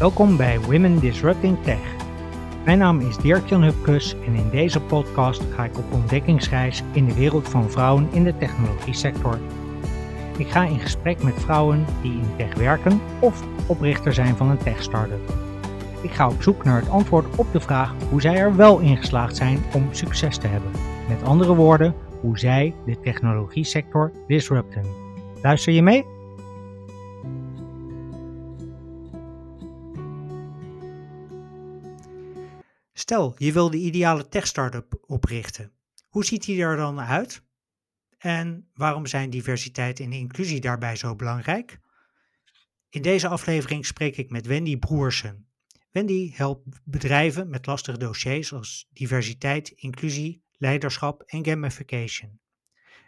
Welkom bij Women Disrupting Tech. Mijn naam is Dirk-Jan Hupkes en in deze podcast ga ik op ontdekkingsreis in de wereld van vrouwen in de technologie sector. Ik ga in gesprek met vrouwen die in tech werken of oprichter zijn van een tech-startup. Ik ga op zoek naar het antwoord op de vraag hoe zij er wel in geslaagd zijn om succes te hebben. Met andere woorden, hoe zij de technologie sector disrupten. Luister je mee? Stel, je wil de ideale tech-startup oprichten. Hoe ziet die er dan uit? En waarom zijn diversiteit en inclusie daarbij zo belangrijk? In deze aflevering spreek ik met Wendy Broersen. Wendy helpt bedrijven met lastige dossiers als diversiteit, inclusie, leiderschap en gamification.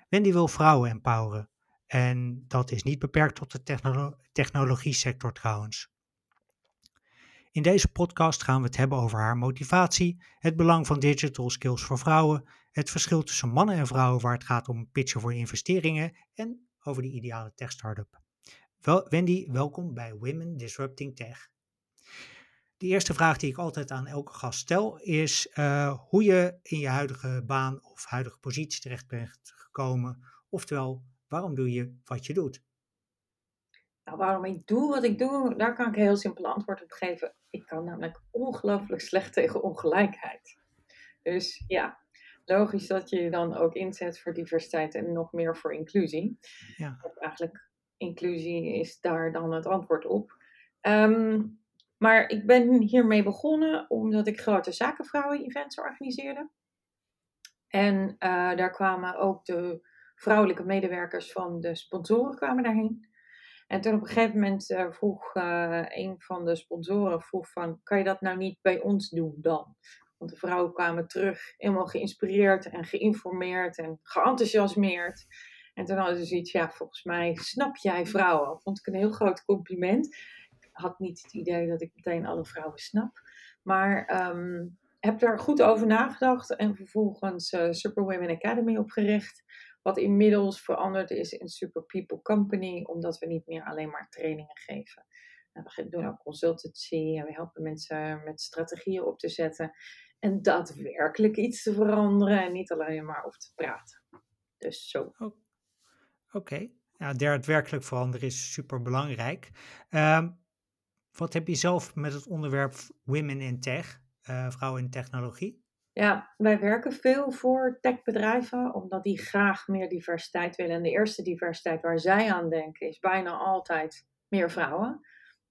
Wendy wil vrouwen empoweren. En dat is niet beperkt tot de technolo technologie sector trouwens. In deze podcast gaan we het hebben over haar motivatie, het belang van digital skills voor vrouwen, het verschil tussen mannen en vrouwen waar het gaat om pitchen voor investeringen en over de ideale tech startup. Wel, Wendy, welkom bij Women Disrupting Tech. De eerste vraag die ik altijd aan elke gast stel is uh, hoe je in je huidige baan of huidige positie terecht bent gekomen. Oftewel, waarom doe je wat je doet? Nou, waarom ik doe wat ik doe, daar kan ik een heel simpel antwoord op geven. Ik kan namelijk ongelooflijk slecht tegen ongelijkheid. Dus ja, logisch dat je je dan ook inzet voor diversiteit en nog meer voor inclusie. Ja. Eigenlijk, inclusie is daar dan het antwoord op. Um, maar ik ben hiermee begonnen omdat ik grote zakenvrouwen-events organiseerde. En uh, daar kwamen ook de vrouwelijke medewerkers van de sponsoren kwamen daarheen. En toen op een gegeven moment uh, vroeg uh, een van de sponsoren vroeg van, kan je dat nou niet bij ons doen dan? Want de vrouwen kwamen terug helemaal geïnspireerd en geïnformeerd en geenthousiasmeerd. En toen hadden ze zoiets, ja, volgens mij snap jij vrouwen. Vond ik een heel groot compliment had niet het idee dat ik meteen alle vrouwen snap. Maar um, heb daar goed over nagedacht en vervolgens uh, Super Women Academy opgericht. Wat inmiddels veranderd is in Super People Company, omdat we niet meer alleen maar trainingen geven. we doen ook consultancy en we helpen mensen met strategieën op te zetten. En daadwerkelijk iets te veranderen en niet alleen maar over te praten. Dus zo. Oké. Ja, daadwerkelijk veranderen is super belangrijk. Um, wat heb je zelf met het onderwerp Women in Tech, uh, vrouwen in technologie? Ja, wij werken veel voor techbedrijven, omdat die graag meer diversiteit willen. En de eerste diversiteit waar zij aan denken is bijna altijd meer vrouwen.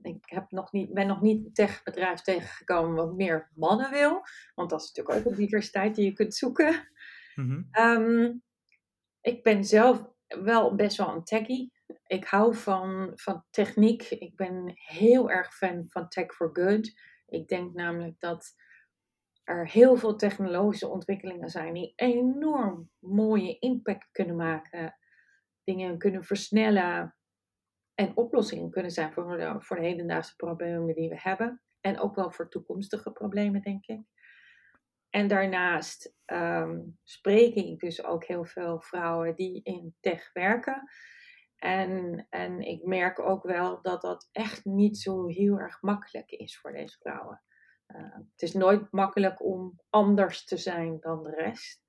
Ik heb nog niet, ben nog niet een techbedrijf tegengekomen wat meer mannen wil. Want dat is natuurlijk ook een diversiteit die je kunt zoeken. Mm -hmm. ik ben zelf wel best wel een techie ik hou van, van techniek. Ik ben heel erg fan van Tech for Good. Ik denk namelijk dat er heel veel technologische ontwikkelingen zijn die enorm mooie impact kunnen maken, dingen kunnen versnellen en oplossingen kunnen zijn voor de, voor de hedendaagse problemen die we hebben. En ook wel voor toekomstige problemen, denk ik. En daarnaast um, spreek ik dus ook heel veel vrouwen die in tech werken. En, en ik merk ook wel dat dat echt niet zo heel erg makkelijk is voor deze vrouwen. Uh, het is nooit makkelijk om anders te zijn dan de rest.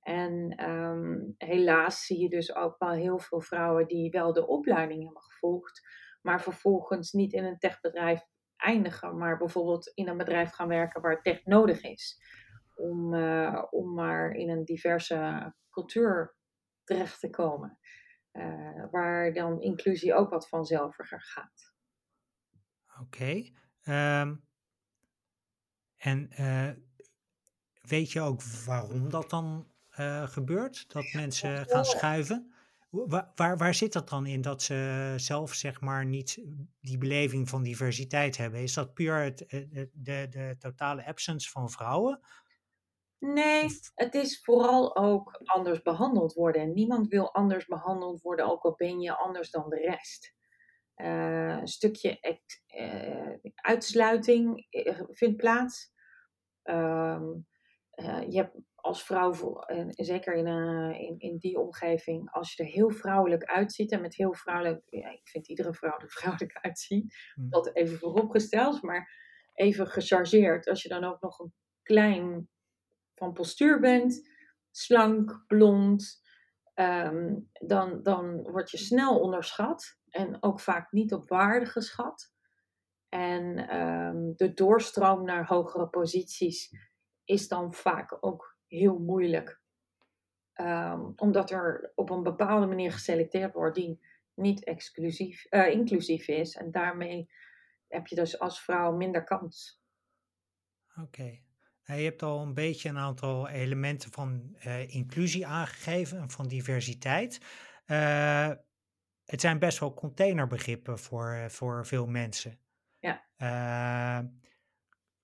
En um, helaas zie je dus ook wel heel veel vrouwen die wel de opleiding hebben gevolgd, maar vervolgens niet in een techbedrijf eindigen, maar bijvoorbeeld in een bedrijf gaan werken waar tech nodig is. Om, uh, om maar in een diverse cultuur terecht te komen. Uh, waar dan inclusie ook wat vanzelviger gaat. Oké. Okay. Um, en uh, weet je ook waarom dat dan uh, gebeurt? Dat mensen gaan schuiven? Waar, waar, waar, zit dat dan in dat ze zelf zeg maar niet die beleving van diversiteit hebben? Is dat puur het, de, de, de totale absence van vrouwen? Nee, het is vooral ook anders behandeld worden. En niemand wil anders behandeld worden, ook al ben je anders dan de rest. Uh, een stukje uh, uitsluiting eh, vindt plaats. Um, je hebt als vrouw, en zeker in, uh, in, in die omgeving, als je er heel vrouwelijk uitziet en met heel vrouwelijk, ja, ik vind iedere vrouw er vrouwelijk uitziet, mm. dat even vooropgesteld, maar even gechargeerd. Als je dan ook nog een klein van postuur bent, slank, blond, Ehm, dan, dan word je snel onderschat en ook vaak niet op waarde geschat. En ehm, de doorstroom naar hogere posities is dan vaak ook heel moeilijk. Um, omdat er op een bepaalde manier geselecteerd wordt die niet exclusief, uh, inclusief is. En daarmee heb je dus als vrouw minder kans. Oké. Nou, je hebt al een beetje een aantal elementen van uh, inclusie aangegeven en van diversiteit. Uh, het zijn best wel containerbegrippen voor, voor veel mensen. Ja.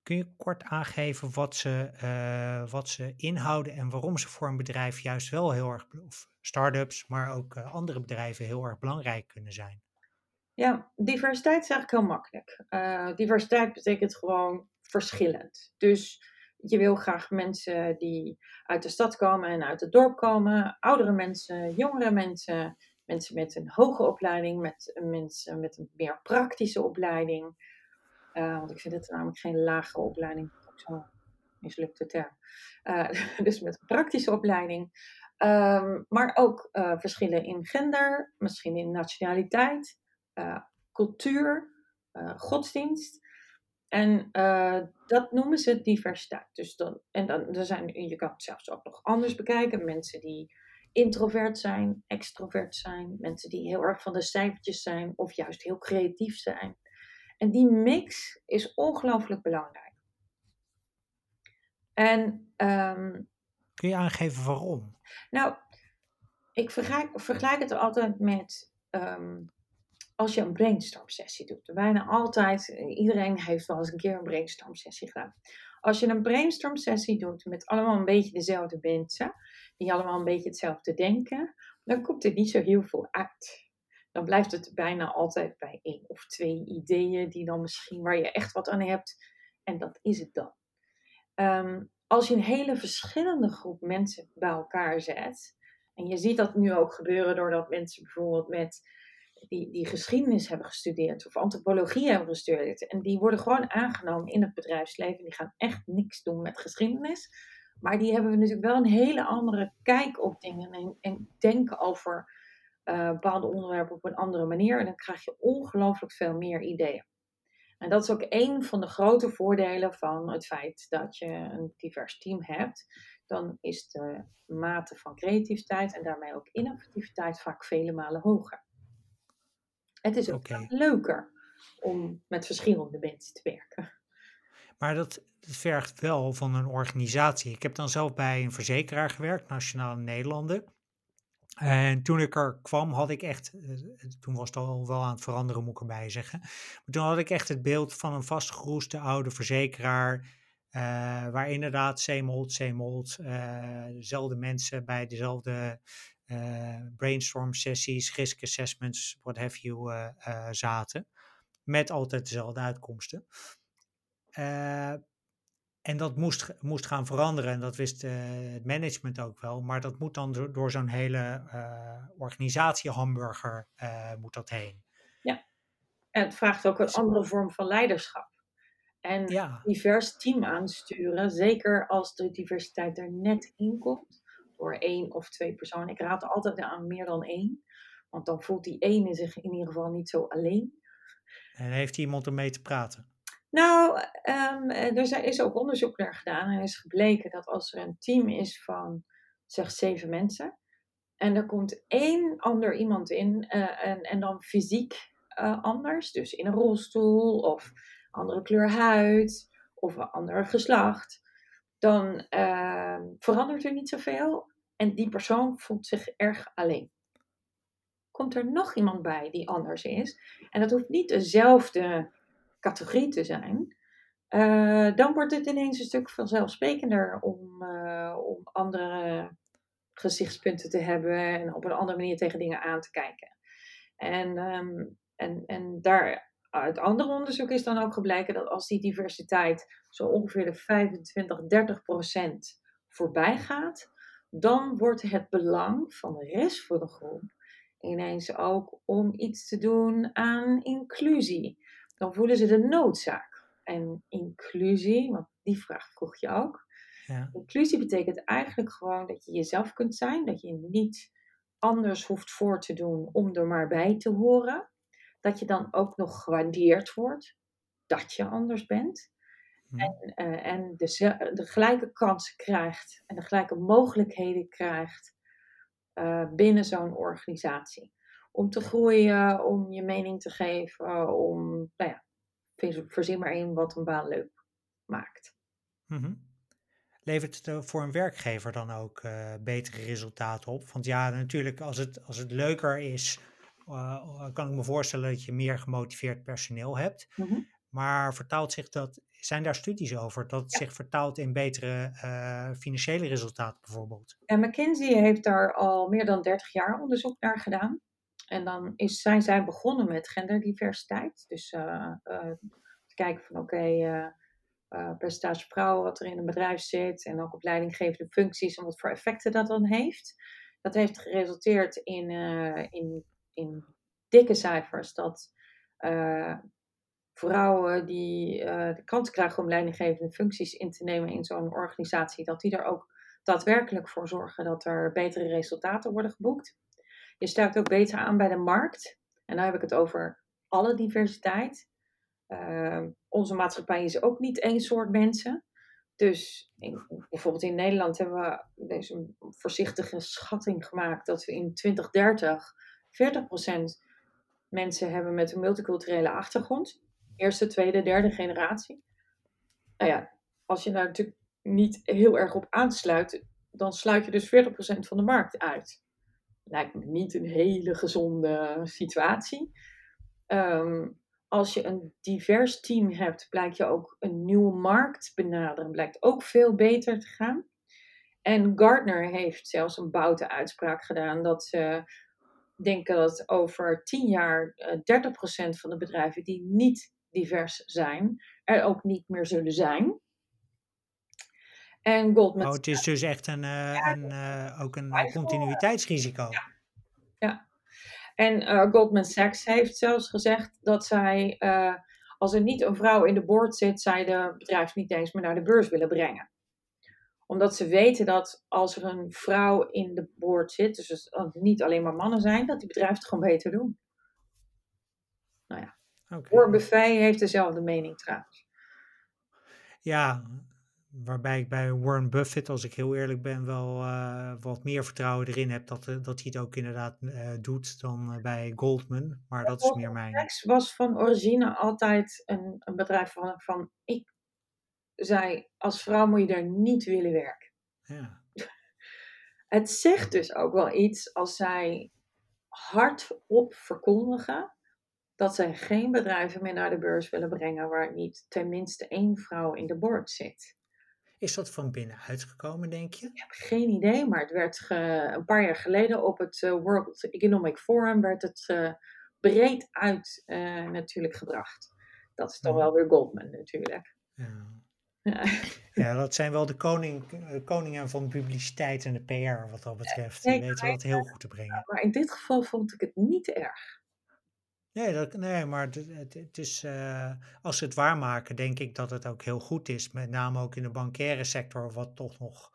kun je kort aangeven wat ze, wat ze inhouden en waarom ze voor een bedrijf juist wel heel erg, of start-ups, maar ook andere bedrijven heel erg belangrijk kunnen zijn? Ja, diversiteit is eigenlijk heel makkelijk. diversiteit betekent gewoon verschillend. Dus je wil graag mensen die uit de stad komen en uit het dorp komen, oudere mensen, jongere mensen, mensen met een hoge opleiding, met mensen met een meer praktische opleiding. Uh, want ik vind het namelijk geen lagere opleiding, zo'n mislukte term. Uh, dus met een praktische opleiding. Um, maar ook uh, verschillen in gender, misschien in nationaliteit, cultuur, godsdienst. En dat noemen ze diversiteit. Dus dan, en dan er zijn, je kan het zelfs ook nog anders bekijken. Mensen die introvert zijn, extrovert zijn, mensen die heel erg van de cijfertjes zijn of juist heel creatief zijn. En die mix is ongelooflijk belangrijk. En, um, Kun je aangeven waarom? Nou, ik vergelijk, vergelijk het altijd met um, als je een brainstorm sessie doet. Bijna altijd, iedereen heeft wel eens een keer een brainstorm sessie gedaan. Als je een brainstorm sessie doet met allemaal een beetje dezelfde mensen, die allemaal een beetje hetzelfde denken, dan komt er niet zo heel veel uit. Dan blijft het bijna altijd bij één of twee ideeën die dan misschien waar je echt wat aan hebt. En dat is het dan. Ehm, als je een hele verschillende groep mensen bij elkaar zet, en je ziet dat nu ook gebeuren doordat mensen bijvoorbeeld met die, die geschiedenis hebben gestudeerd of antropologie hebben gestudeerd. En die worden gewoon aangenomen in het bedrijfsleven. Die gaan echt niks doen met geschiedenis. Maar die hebben natuurlijk wel een hele andere kijk op dingen en, en denken over uh, bepaalde onderwerpen op een andere manier. En dan krijg je ongelooflijk veel meer ideeën. En dat is ook een van de grote voordelen van het feit dat je een divers team hebt. Dan is de mate van creativiteit en daarmee ook innovativiteit vaak vele malen hoger. Het is ook leuker om met verschillende mensen te werken. Maar dat, dat, vergt wel van een organisatie. Ik heb dan zelf bij een verzekeraar gewerkt, Nationale Nederlanden. En toen ik er kwam, had ik echt, eh, toen was het al wel aan het veranderen, moet ik erbij zeggen. Maar toen had ik echt het beeld van een vastgeroeste oude verzekeraar. Uh, waar inderdaad Zeemold, Zeemold, uh, dezelfde mensen bij dezelfde uh, brainstorm sessies, risk assessments, what have you, zaten. Met altijd dezelfde uitkomsten. En dat moest, moest gaan veranderen en dat wist het management ook wel. Maar dat moet dan door, door zo'n hele organisatie hamburger moet dat heen. Ja, en het vraagt ook een dus andere vorm van leiderschap. En ja. divers team aansturen, zeker als de diversiteit er net in komt door één of twee personen. Ik raad altijd aan meer dan één. Want dan voelt die ene zich in ieder geval niet zo alleen. En heeft iemand om mee te praten? Nou, um, er is ook onderzoek naar gedaan. En is gebleken dat als er een team is van zeg zeven mensen. En er komt één ander iemand in. Uh, en, en dan fysiek uh, anders. Dus in een rolstoel of andere kleur huid. Of een ander geslacht. Dan uh, verandert er niet zoveel. En die persoon voelt zich erg alleen. Komt er nog iemand bij die anders is, en dat hoeft niet dezelfde categorie te zijn, uh, dan wordt het ineens een stuk vanzelfsprekender om, uh, om andere gezichtspunten te hebben en op een andere manier tegen dingen aan te kijken. En, um, en, en daar, uit andere onderzoek is dan ook gebleken dat als die diversiteit zo ongeveer de 25, 30 procent voorbij gaat, dan wordt het belang van de rest van de groep ineens ook om iets te doen aan inclusie. Dan voelen ze de noodzaak. En inclusie, want die vraag vroeg je ook. Ja. Inclusie betekent eigenlijk gewoon dat je jezelf kunt zijn, dat je niet anders hoeft voor te doen om er maar bij te horen. Dat je dan ook nog gewaardeerd wordt dat je anders bent. Hm. En, eh, en de, de gelijke kansen krijgt en de gelijke mogelijkheden krijgt eh, binnen zo'n organisatie. Om te groeien, om je mening te geven, om, nou ja, verzin- maar één wat een baan leuk maakt. Mhm. Levert het eh, voor een werkgever dan ook eh, betere resultaten op? Want ja, natuurlijk, als het, als het leuker is, eh, kan ik me voorstellen dat je meer gemotiveerd personeel hebt. Mhm. Maar vertaalt zich dat, zijn daar studies over, dat het Ja. zich vertaalt in betere eh, financiële resultaten bijvoorbeeld? En McKinsey heeft daar al meer dan 30 jaar onderzoek naar gedaan. En dan is, zijn zij begonnen met genderdiversiteit. Dus te kijken van oké, eh, eh, percentage vrouwen wat er in een bedrijf zit. En ook op leidinggevende functies en wat voor effecten dat dan heeft. Dat heeft geresulteerd in, in, in dikke cijfers dat vrouwen die de kans krijgen om leidinggevende functies in te nemen in zo'n organisatie, dat die er ook daadwerkelijk voor zorgen dat er betere resultaten worden geboekt. Je sluit ook beter aan bij de markt. En dan heb ik het over alle diversiteit. Uh, onze maatschappij is ook niet één soort mensen. Dus bijvoorbeeld in Nederland hebben we deze voorzichtige schatting gemaakt dat we in 2030 40% mensen hebben met een multiculturele achtergrond. Eerste, tweede, derde generatie. Nou ja, als je daar natuurlijk niet heel erg op aansluit, dan sluit je dus 40% van de markt uit. Lijkt me niet een hele gezonde situatie. Um, als je een divers team hebt, blijkt je ook een nieuwe markt benaderen. Blijkt ook veel beter te gaan. En Gartner heeft zelfs een boute uitspraak gedaan dat ze denken dat over 10 jaar uh, 30% van de bedrijven die niet divers zijn, er ook niet meer zullen zijn. En Goldman Oh, het is dus echt een, uh, ja, een uh, ook een continuïteitsrisico. Ja. ja. En uh, Goldman Sachs heeft zelfs gezegd dat zij, als er niet een vrouw in de board zit, zij de bedrijf niet eens meer naar de beurs willen brengen. Omdat ze weten dat als er een vrouw in de board zit, dus het niet alleen maar mannen zijn, dat die bedrijven het gewoon beter doen. Nou ja. Okay. Buffet heeft dezelfde mening trouwens. Ja, waarbij ik bij Warren Buffett, als ik heel eerlijk ben, wel uh, wat meer vertrouwen erin heb dat, uh, dat hij het ook inderdaad uh, doet dan bij Goldman. Maar dat is meer mijn. Sachs was van origine altijd een, een bedrijf van, van ik zei, als vrouw moet je daar niet willen werken. Ja. Het zegt dus ook wel iets als zij hardop verkondigen dat zij geen bedrijven meer naar de beurs willen brengen waar niet tenminste één vrouw in de board zit. Is dat van binnenuit gekomen, denk je? Ik heb geen idee, maar het werd ge, een paar jaar geleden op het uh, World Economic Forum werd het uh, breed uit uh, natuurlijk gebracht. Dat is dan ja. wel weer Goldman natuurlijk. Ja. Ja. ja, dat zijn wel de koning, koningen van publiciteit en de PR wat dat betreft. Die weten dat heel goed te brengen. Maar in dit geval vond ik het niet erg. Nee, dat, nee maar het, het, is, uh, als ze het waarmaken, denk ik dat het ook heel goed is. Met name ook in de bankaire sector, wat toch nog.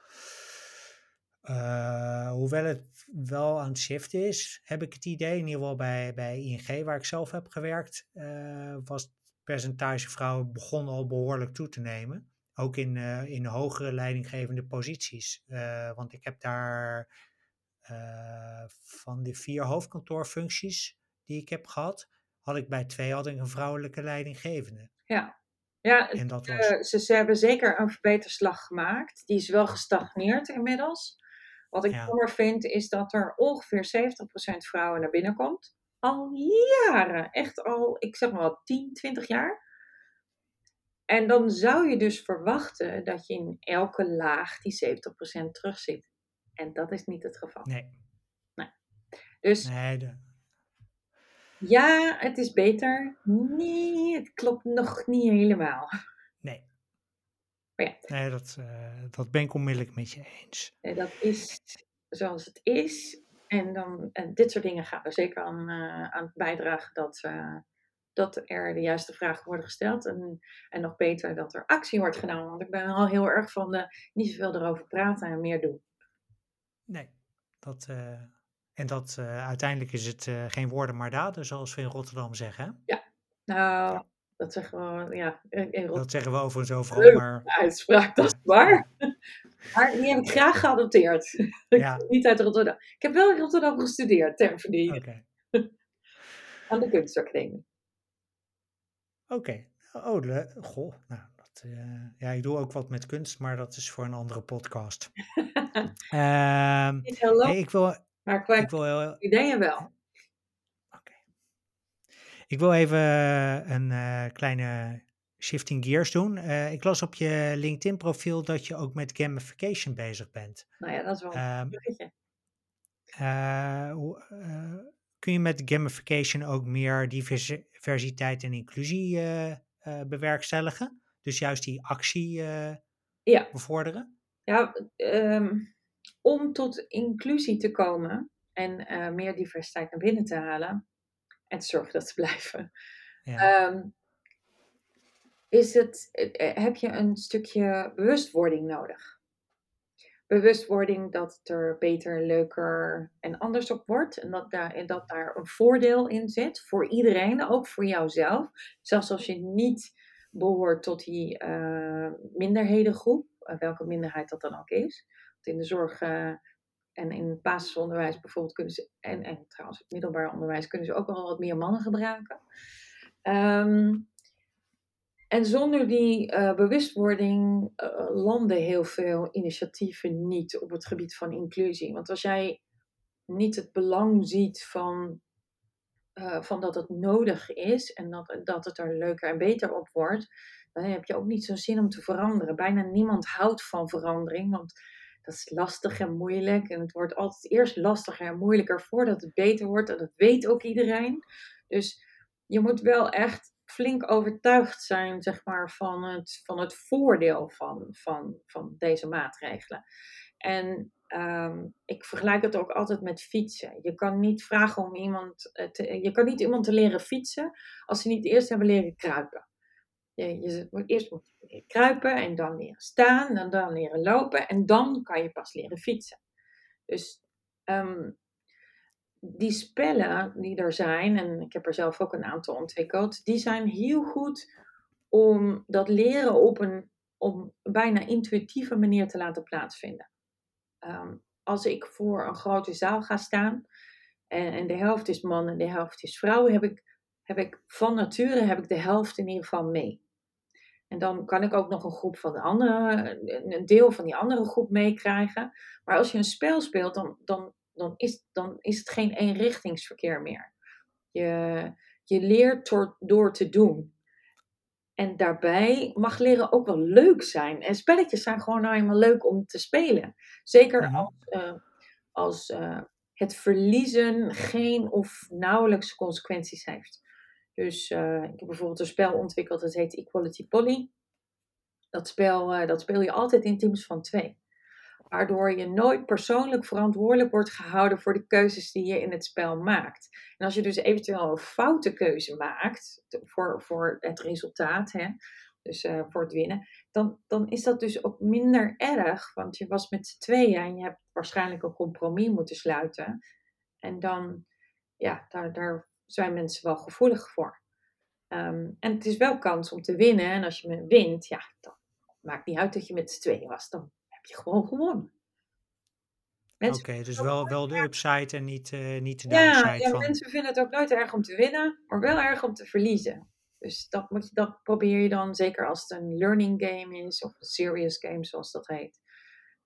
Uh, hoewel het wel aan het shiften is, heb ik het idee, in ieder geval bij, bij ING, waar ik zelf heb gewerkt, uh, was het percentage vrouwen begon al behoorlijk toe te nemen. Ook in, in hogere leidinggevende posities. want ik heb daar van de vier hoofdkantoorfuncties die ik heb gehad, had ik bij twee had ik een vrouwelijke leidinggevende. Ja, ja en dat was... was... ze, ze, hebben zeker een verbeterslag gemaakt. Die is wel gestagneerd inmiddels. Wat ik Ja. jammer vind, is dat er ongeveer 70% vrouwen naar binnen komt. Al jaren, echt al, ik zeg maar wel 10, 20 jaar. En dan zou je dus verwachten dat je in elke laag die 70% terugziet. En dat is niet het geval. Nee, Dus nee de... ja, het is beter. Nee, het klopt nog niet helemaal. nee. Maar ja, Nee, dat, eh, dat ben ik onmiddellijk met je eens. eh, dat is zoals het is. En, dan, en dit soort dingen gaan er zeker aan, eh, aan bijdragen dat, dat er de juiste vragen worden gesteld. En, en nog beter dat er actie wordt genomen. Want ik ben al heel erg van de, niet zoveel erover praten en meer doen. Nee, dat, en dat eh, uiteindelijk is het eh, geen woorden maar daden, zoals we in Rotterdam zeggen. hè? Nou, Ja. dat zeggen we, ja, in in Rotterdam. Dat zeggen we overigens overal, Leuk. maar uitspraak, dat is waar. Maar die heb ik graag geadopteerd. Ja, niet uit Rotterdam. Ik heb wel in Rotterdam gestudeerd, ter verdiening, oké. aan de kunstacademie. Oké. Oh, le- goh. Nou, dat, eh, ja, ik doe ook wat met kunst, maar dat is voor een andere podcast. Ehm, Niet heel leuk, hey, ik wil, maar qua ik wil heel, ideeën wel. Oké. Ik wil even eh, een eh, kleine shifting gears doen. Eh, ik las op je LinkedIn-profiel dat je ook met gamification bezig bent. Nou ja, dat is wel een Ehm, eh, eh, kun je met gamification ook meer diversi- diversiteit en inclusie bewerkstelligen? Dus juist die actie Ja, bevorderen? ja ehm, om tot inclusie te komen en eh, meer diversiteit naar binnen te halen en te zorgen dat ze blijven, Ja. ehm, is het, eh, eh, heb je een stukje bewustwording nodig. Bewustwording dat het er beter, leuker en anders op wordt. En dat daar, dat daar een voordeel in zit voor iedereen, ook voor jouzelf. Zelfs als je niet behoort tot die eh, minderhedengroep, welke minderheid dat dan ook is. In de zorg eh, en in het basisonderwijs bijvoorbeeld kunnen ze, en, en trouwens het middelbaar onderwijs, kunnen ze ook wel wat meer mannen gebruiken. Ehm, en zonder die eh, bewustwording eh, landen heel veel initiatieven niet op het gebied van inclusie. Want als jij niet het belang ziet van, van dat het nodig is en dat, dat het er leuker en beter op wordt, dan heb je ook niet zo'n zin om te veranderen. Bijna niemand houdt van verandering, want dat is lastig en moeilijk. En het wordt altijd eerst lastiger en moeilijker voordat het beter wordt. En dat weet ook iedereen. Dus je moet wel echt flink overtuigd zijn, zeg maar, van het, van het voordeel van, van, van deze maatregelen. En ehm, ik vergelijk het ook altijd met fietsen. Je kan niet vragen om iemand, eh, te, je kan niet iemand te leren fietsen als ze niet eerst hebben leren kruipen. Je, je moet eerst moet leren kruipen en dan leren staan en dan leren lopen en dan kan je pas leren fietsen. Dus ehm, die spellen die er zijn, en ik heb er zelf ook een aantal ontwikkeld, die zijn heel goed om dat leren op een, op bijna intuïtieve manier te laten plaatsvinden. Ehm, als ik voor een grote zaal ga staan en, en de helft is man en de helft is vrouw, heb ik, heb ik van nature heb ik de helft in ieder geval mee. En dan kan ik ook nog een groep van de andere, een deel van die andere groep meekrijgen. Maar als je een spel speelt, dan, dan, dan, is, dan is het geen eenrichtingsverkeer meer. Je, je leert door, door te doen. En daarbij mag leren ook wel leuk zijn. En spelletjes zijn gewoon nou eenmaal leuk om te spelen. Zeker Mhm. als, eh, als eh, het verliezen geen of nauwelijks consequenties heeft. Dus eh, ik heb bijvoorbeeld een spel ontwikkeld, dat heet Equality Poly. Dat spel eh, dat speel je altijd in teams van twee. Waardoor je nooit persoonlijk verantwoordelijk wordt gehouden voor de keuzes die je in het spel maakt. En als je dus eventueel een foute keuze maakt voor, voor het resultaat, hè, dus eh, voor het winnen, dan, dan is dat dus ook minder erg. Want je was met z'n tweeën en je hebt waarschijnlijk een compromis moeten sluiten. En dan, ja, daar, daar zijn mensen wel gevoelig voor. Ehm, en het is wel kans om te winnen. En als je wint, ja, dan maakt niet uit dat je met z'n tweeën was. Dan heb je gewoon gewonnen. Oké, dus wel, wel de upside en niet, eh, niet de ja, downside ja, van. mensen vinden het ook nooit erg om te winnen, maar wel erg om te verliezen. Dus dat, moet je, dat probeer je dan, zeker als het een learning game is, of een serious game zoals dat heet.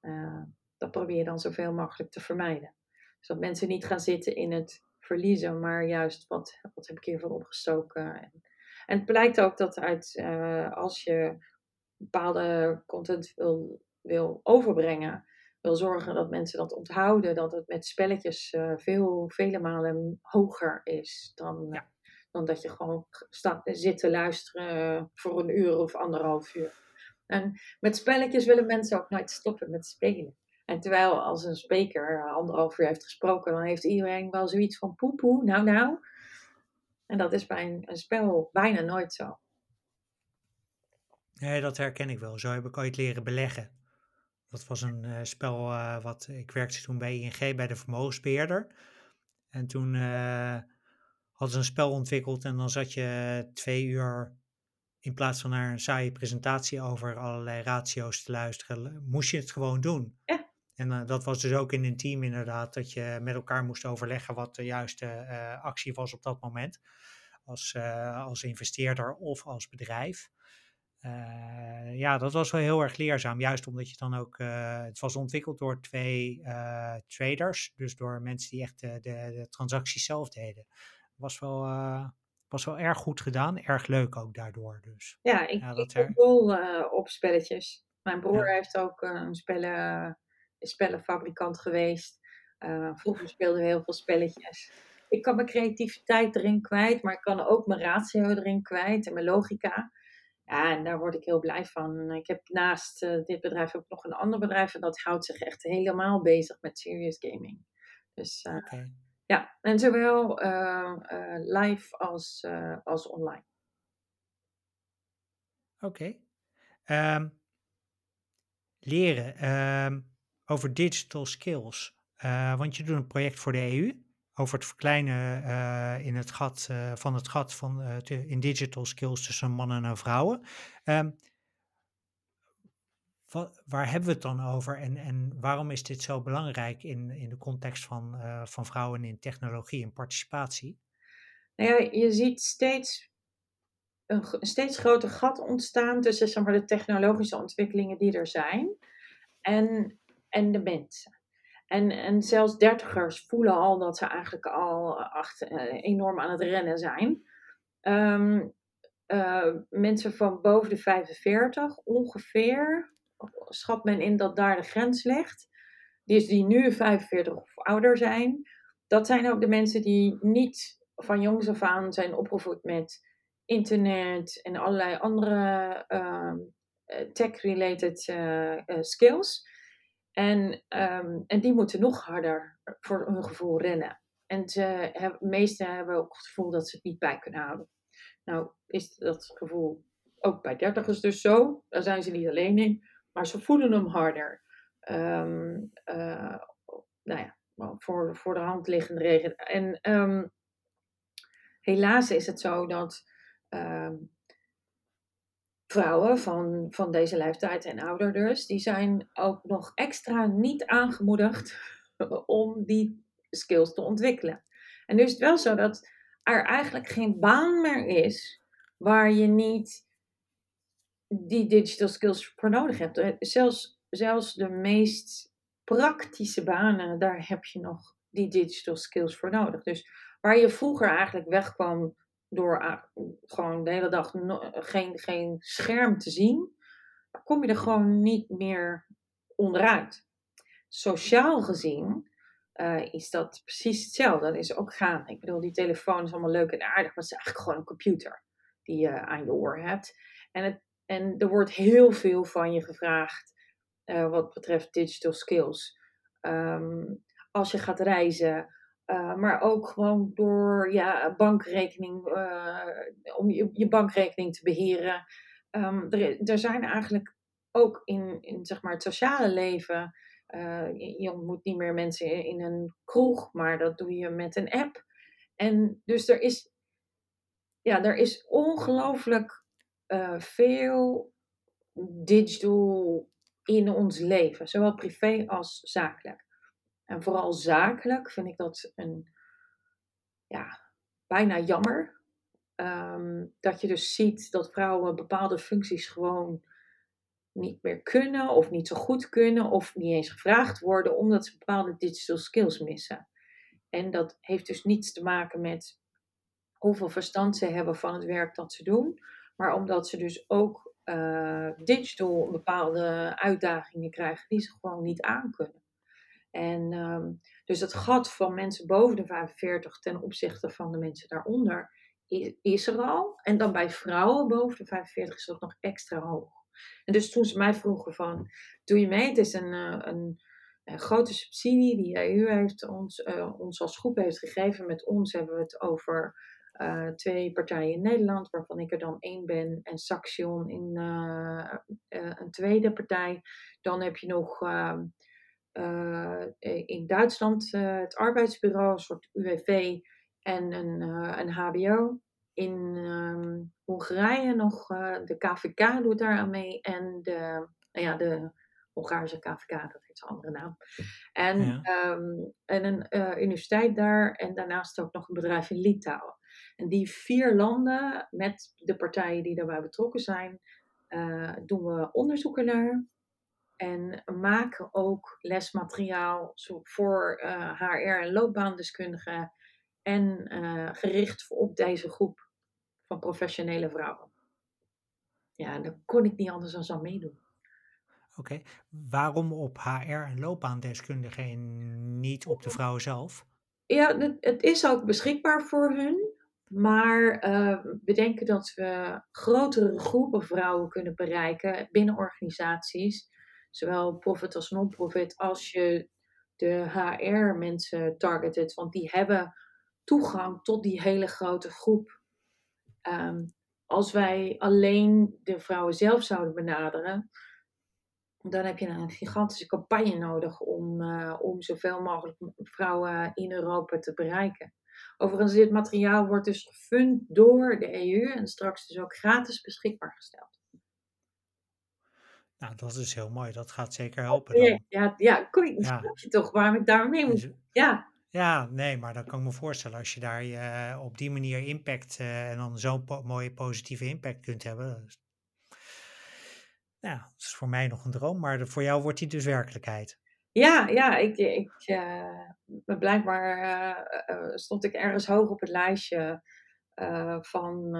eh, dat probeer je dan zoveel mogelijk te vermijden. Zodat mensen niet gaan zitten in het verliezen, maar juist wat, wat heb ik hiervoor opgestoken. En, en het blijkt ook dat uit, eh, als je bepaalde content wil, wil overbrengen, wil zorgen dat mensen dat onthouden, dat het met spelletjes eh, veel, vele malen hoger is dan, eh, Ja. dan dat je gewoon staat, zit te luisteren voor een uur of anderhalf uur. En met spelletjes willen mensen ook nooit stoppen met spelen. En terwijl als een spreker anderhalf uur heeft gesproken, dan heeft iedereen wel zoiets van poepoe, nou nou. En dat is bij een, een spel bijna nooit zo. Nee, dat herken ik wel. Zo heb ik ooit leren beleggen. Dat was een uh, spel uh, wat ik werkte toen bij ING bij de vermogensbeheerder. En toen uh, hadden ze een spel ontwikkeld en dan zat je twee uur in plaats van naar een saaie presentatie over allerlei ratio's te luisteren, moest je het gewoon doen. Ja. En dat was dus ook in een team inderdaad, dat je met elkaar moest overleggen wat de juiste actie was op dat moment. Als, als investeerder of als bedrijf. Ja, dat was wel heel erg leerzaam. Juist omdat je dan ook. Het was ontwikkeld door twee traders. Dus door mensen die echt de, de, de transacties zelf deden. Was wel, was wel erg goed gedaan. Erg leuk ook daardoor. Dus. Ja, ik, ja, ik er... dol op spelletjes. Mijn broer ja. heeft ook een spellen, spellenfabrikant geweest. vroeger speelden we heel veel spelletjes. Ik kan mijn creativiteit erin kwijt, maar ik kan ook mijn ratio erin kwijt en mijn logica. Ja, en daar word ik heel blij van. Ik heb naast uh, dit bedrijf ook nog een ander bedrijf en dat houdt zich echt helemaal bezig met serious gaming. Dus uh, okay. ja, en zowel live als, als online. Oké. Okay. Um, leren um, over digital skills. want je doet een project voor de EU over het verkleinen uh, in het gat, uh, van het gat van, in digital skills tussen mannen en vrouwen. Wat, waar hebben we het dan over en, en waarom is dit zo belangrijk in, in de context van, van vrouwen in technologie en participatie? Nou ja, je ziet steeds een, een steeds groter gat ontstaan tussen zeg maar, de technologische ontwikkelingen die er zijn en, en de mensen. En, en zelfs dertigers voelen al dat ze eigenlijk al achter, uh, enorm aan het rennen zijn. Um, uh, mensen van boven de 45 ongeveer, schat men in dat daar de grens ligt. Dus die nu 45 of ouder zijn. Dat zijn ook de mensen die niet van jongs af aan zijn opgevoed met internet en allerlei andere uh, tech-related skills. En, um, en die moeten nog harder voor hun gevoel rennen. En ze hebben, de meesten hebben ook het gevoel dat ze het niet bij kunnen houden. Nou, is dat gevoel ook bij dertigers dus zo. Daar zijn ze niet alleen in. Maar ze voelen hem harder. Um, uh, nou ja, voor, voor de hand liggende regen. En um, helaas is het zo dat vrouwen van, van deze leeftijd en ouder dus, die zijn ook nog extra niet aangemoedigd om die skills te ontwikkelen. En nu is het wel zo dat er eigenlijk geen baan meer is waar je niet die digital skills voor nodig hebt. Eh, zelfs, zelfs de meest praktische banen, daar heb je nog die digital skills voor nodig. Dus waar je vroeger eigenlijk wegkwam door gewoon de hele dag geen, geen scherm te zien, kom je er gewoon niet meer onderuit. Sociaal gezien uh, is dat precies hetzelfde. Dat is ook gaan. Ik bedoel, die telefoon is allemaal leuk en aardig, maar het is eigenlijk gewoon een computer die je aan je oor hebt. En, het, en er wordt heel veel van je gevraagd uh, wat betreft digital skills. Um, als je gaat reizen, uh, maar ook gewoon door ja, bankrekening, uh, om je, je, bankrekening te beheren. Um, er, er, zijn eigenlijk ook in, in zeg maar het sociale leven, uh, je, ontmoet niet meer mensen in, in, een kroeg, maar dat doe je met een app. En dus er is, ja, er is ongelooflijk veel digital in ons leven, zowel privé als zakelijk. En vooral zakelijk vind ik dat een, ja, bijna jammer. Um, dat je dus ziet dat vrouwen bepaalde functies gewoon niet meer kunnen of niet zo goed kunnen of niet eens gevraagd worden omdat ze bepaalde digital skills missen. En dat heeft dus niets te maken met hoeveel verstand ze hebben van het werk dat ze doen, maar omdat ze dus ook uh, digital bepaalde uitdagingen krijgen die ze gewoon niet aankunnen. En um, dus het gat van mensen boven de 45 ten opzichte van de mensen daaronder is, er al. En dan bij vrouwen boven de 45 is dat nog extra hoog. En dus toen ze mij vroegen van, doe je mee? Het is een, eh, een, een grote subsidie die EU heeft ons, uh, ons als groep heeft gegeven. Met ons hebben we het over twee partijen in Nederland, waarvan ik er dan één ben, en Saxion in een tweede partij. Dan heb je nog ehm, in Duitsland het arbeidsbureau, een soort UWV en een, een HBO. In um, Hongarije nog de KVK doet daar aan mee en de, nou ja, de Hongaarse KVK, dat heeft een andere naam. En, ja. um, en een universiteit daar en daarnaast ook nog een bedrijf in Litouwen. En die vier landen, met de partijen die daarbij betrokken zijn, doen we onderzoeken naar. En maken ook lesmateriaal voor uh, HR en loopbaandeskundigen. En uh, gericht op deze groep van professionele vrouwen. Ja, daar kon ik niet anders dan aan meedoen. Oké, okay. waarom op HR en loopbaandeskundigen en niet op de vrouwen zelf? Ja, het, het is ook beschikbaar voor hun. Maar uh, we denken dat we grotere groepen vrouwen kunnen bereiken binnen organisaties. Zowel profit als non-profit, als je de HR-mensen targetet. Want die hebben toegang tot die hele grote groep. Um, als wij alleen de vrouwen zelf zouden benaderen, dan heb je een gigantische campagne nodig om, uh, om zoveel mogelijk vrouwen in Europa te bereiken. Overigens, dit materiaal wordt dus gefund door de EU en straks dus ook gratis beschikbaar gesteld. Nou, dat is heel mooi. Dat gaat zeker helpen. Dan. Ja, ja, ja, kon je, ja. je toch waarom ik daarmee moet. Ja. ja, nee, maar dan kan ik me voorstellen als je daar uh, op die manier impact uh, en dan zo'n po mooie positieve impact kunt hebben. Dus, ja, dat is voor mij nog een droom, maar voor jou wordt die dus werkelijkheid. Ja, ja, ik, ik, uh, blijkbaar uh, stond ik ergens hoog op het lijstje van,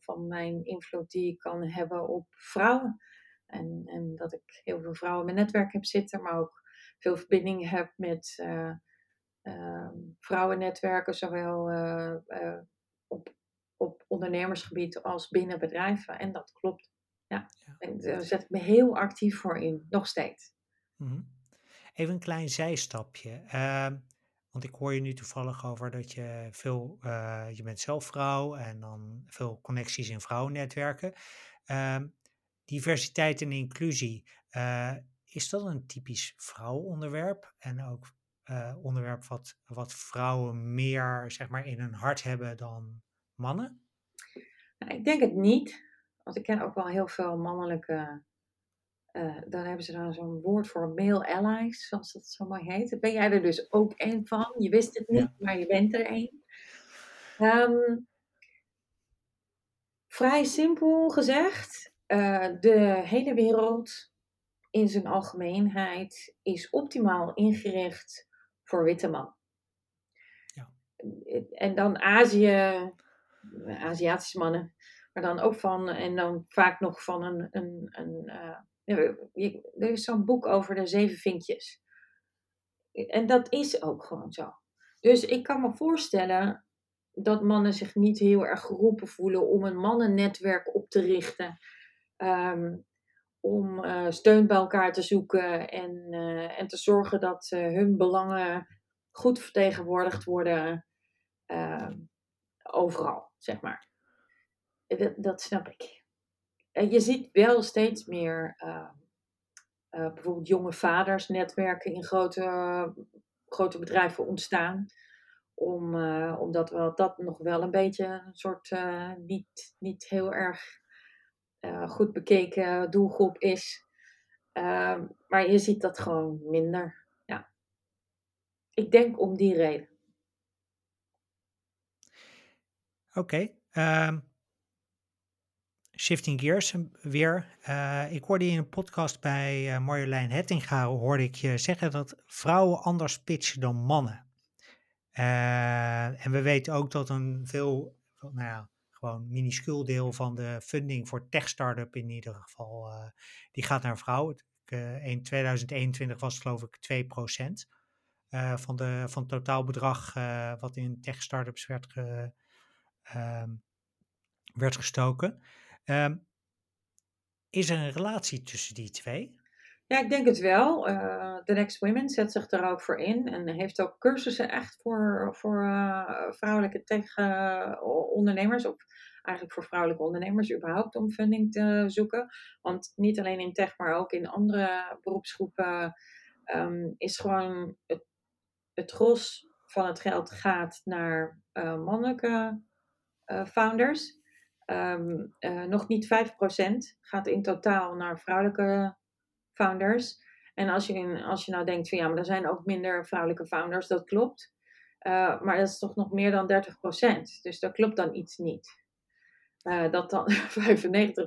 van mijn invloed die ik kan hebben op vrouwen. En, en dat ik heel veel vrouwen in mijn netwerk heb zitten, maar ook veel verbinding heb met ehm, vrouwennetwerken, zowel op, op ondernemersgebied als binnen bedrijven. En dat klopt. Ja, ja. en daar zet ik me heel actief voor in, nog steeds. -hmm. Even een klein zijstapje. Uh, want ik hoor je nu toevallig over dat je veel, uh, je bent zelf vrouw en dan veel connecties in vrouwennetwerken. Uh, diversiteit en inclusie, uh, is dat een typisch vrouwenonderwerp? En ook uh, onderwerp wat, wat vrouwen meer zeg maar, in hun hart hebben dan mannen? Nou, ik denk het niet. Want ik ken ook wel heel veel mannelijke uh, dan hebben ze dan zo'n woord voor male allies, zoals dat zo mooi heet. Ben jij er dus ook één van? Je wist het niet, ja. maar je bent er één. Um, vrij simpel gezegd, uh, de hele wereld in zijn algemeenheid is optimaal ingericht voor witte man. Ja. En dan Azië, Aziatische mannen, maar dan ook van, en dan vaak nog van een, een, een uh, er is zo'n boek over de zeven vinkjes. En dat is ook gewoon zo. Dus ik kan me voorstellen dat mannen zich niet heel erg geroepen voelen om een mannennetwerk op te richten. Um, om uh, steun bij elkaar te zoeken en, uh, en te zorgen dat uh, hun belangen goed vertegenwoordigd worden ehm, overal, zeg maar. Dat, dat snap ik je ziet wel steeds meer uh, bijvoorbeeld jonge vaders netwerken in grote, grote bedrijven ontstaan. Om, omdat wel, dat nog wel een beetje een soort niet, niet heel erg goed bekeken doelgroep is. Ehm, maar je ziet dat gewoon minder. Ja. Ik denk om die reden. Oké. Um shifting gears weer. Uh, ik hoorde in een podcast bij Marjolein Hettinga hoorde ik je zeggen dat vrouwen anders pitchen dan mannen. En we weten ook dat een veel, nou ja, gewoon minuscuul deel van de funding voor tech-startup in ieder geval, die gaat naar vrouwen. in 2021 was het geloof ik 2% van, de, van het totaalbedrag wat in tech-startups werd, ge, ehm, werd gestoken. Um, Is er een relatie tussen die twee? Ja, ik denk het wel. Uh, The Next Women zet zich daar ook voor in en heeft ook cursussen echt voor, voor uh, vrouwelijke tech-ondernemers, of eigenlijk voor vrouwelijke ondernemers überhaupt, om funding te zoeken. Want niet alleen in tech, maar ook in andere beroepsgroepen um, is gewoon het, het gros van het geld gaat naar mannelijke founders. Um, nog niet 5% gaat in totaal naar vrouwelijke founders. En als je, als je nou denkt van ja, maar er zijn ook minder vrouwelijke founders, dat klopt. Uh, maar dat is toch nog meer dan 30%. Dus dat klopt dan iets niet. Uh, dat dan 95%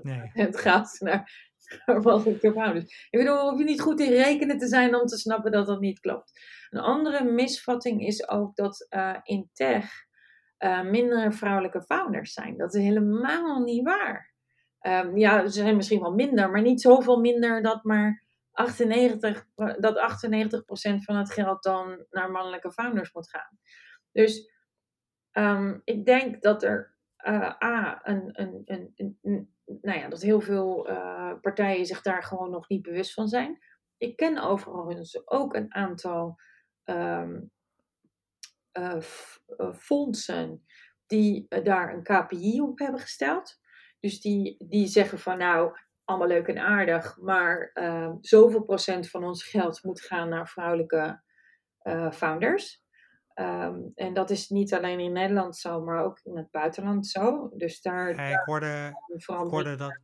nee. gaat naar, naar mannelijke founders. Ik bedoel, hoef je niet goed in rekenen te zijn om te snappen dat dat niet klopt. Een andere misvatting is ook dat uh, in tech minder vrouwelijke founders zijn. Dat is helemaal niet waar. Um, ja, ze zijn misschien wel minder, maar niet zoveel minder dat maar 98, dat 98% van het geld dan naar mannelijke founders moet gaan. Dus um, ik denk dat er uh, A, een, een, een, nou ja, dat heel veel uh, partijen zich daar gewoon nog niet bewust van zijn. Ik ken overigens ook een aantal um, uh, fondsen die daar een KPI op hebben gesteld. Dus die, die zeggen van nou, allemaal leuk en aardig, maar uh, zoveel procent van ons geld moet gaan naar vrouwelijke uh, founders. Um, en dat is niet alleen in Nederland zo, maar ook in het buitenland zo. Dus daar. Ja, ik hoorde, ik hoorde dat.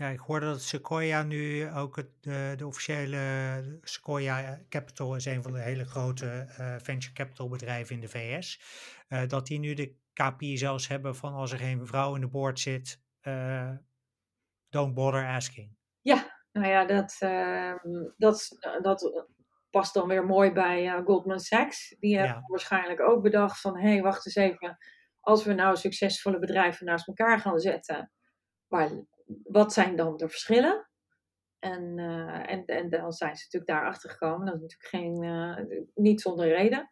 Ja, ik hoorde dat Sequoia nu ook het, de, de officiële Sequoia Capital is een van de hele grote uh, venture capital bedrijven in de VS. Uh, dat die nu de KPI zelfs hebben van als er geen vrouw in de board zit, uh, don't bother asking. Ja, nou ja, dat, uh, dat, dat past dan weer mooi bij uh, Goldman Sachs. Die hebben ja. waarschijnlijk ook bedacht van, hé, hey, wacht eens even. Als we nou succesvolle bedrijven naast elkaar gaan zetten, maar wat zijn dan de verschillen? En, uh, en, en dan zijn ze natuurlijk daarachter gekomen. Dat is natuurlijk geen, uh, niet zonder reden.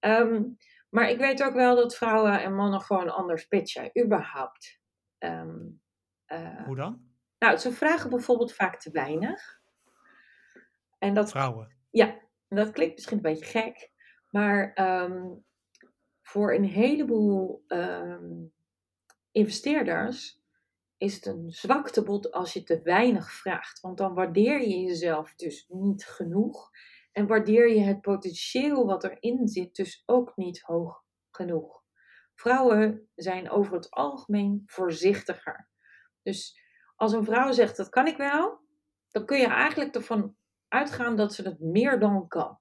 Um, maar ik weet ook wel dat vrouwen en mannen gewoon anders pitchen, überhaupt. Um, uh, Hoe dan? Nou, ze vragen bijvoorbeeld vaak te weinig. En dat, vrouwen? Ja, dat klinkt misschien een beetje gek. Maar um, voor een heleboel um, investeerders is het een zwaktebod als je te weinig vraagt. Want dan waardeer je jezelf dus niet genoeg. En waardeer je het potentieel wat erin zit dus ook niet hoog genoeg. Vrouwen zijn over het algemeen voorzichtiger. Dus als een vrouw zegt dat kan ik wel, dan kun je eigenlijk ervan uitgaan dat ze het meer dan kan.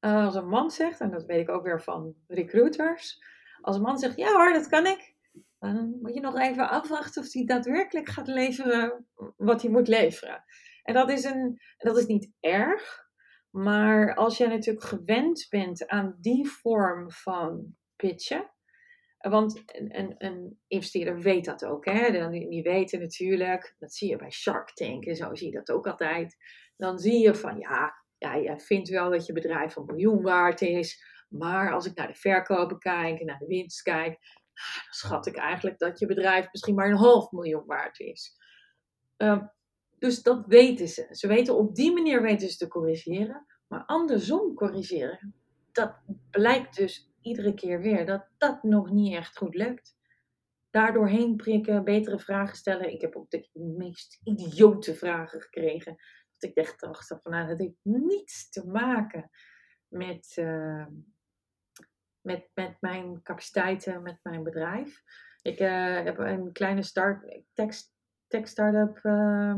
Uh, als een man zegt, en dat weet ik ook weer van recruiters, als een man zegt ja hoor, dat kan ik, dan moet je nog even afwachten of hij daadwerkelijk gaat leveren wat hij moet leveren. En dat is, een, dat is niet erg, maar als jij natuurlijk gewend bent aan die vorm van pitchen, want een, een, investeerder weet dat ook. Hè? Die, weten natuurlijk, dat zie je bij Shark Tank en zo zie je dat ook altijd. Dan zie je van ja, ja, je vindt wel dat je bedrijf een miljoen waard is. Maar als ik naar de verkopen kijk en naar de winst kijk, dan schat ik eigenlijk dat je bedrijf misschien maar een half miljoen waard is. Um, dus dat weten ze. Ze weten op die manier weten ze te corrigeren. Maar andersom corrigeren, dat blijkt dus iedere keer weer dat dat nog niet echt goed lukt. Daardoor heen prikken, betere vragen stellen. Ik heb ook de meest idiote vragen gekregen. Dat ik echt dacht van nou, dat heeft niets te maken met, uh, met, met mijn capaciteiten, met mijn bedrijf. Ik uh, heb een kleine start, tekst tech startup, uh,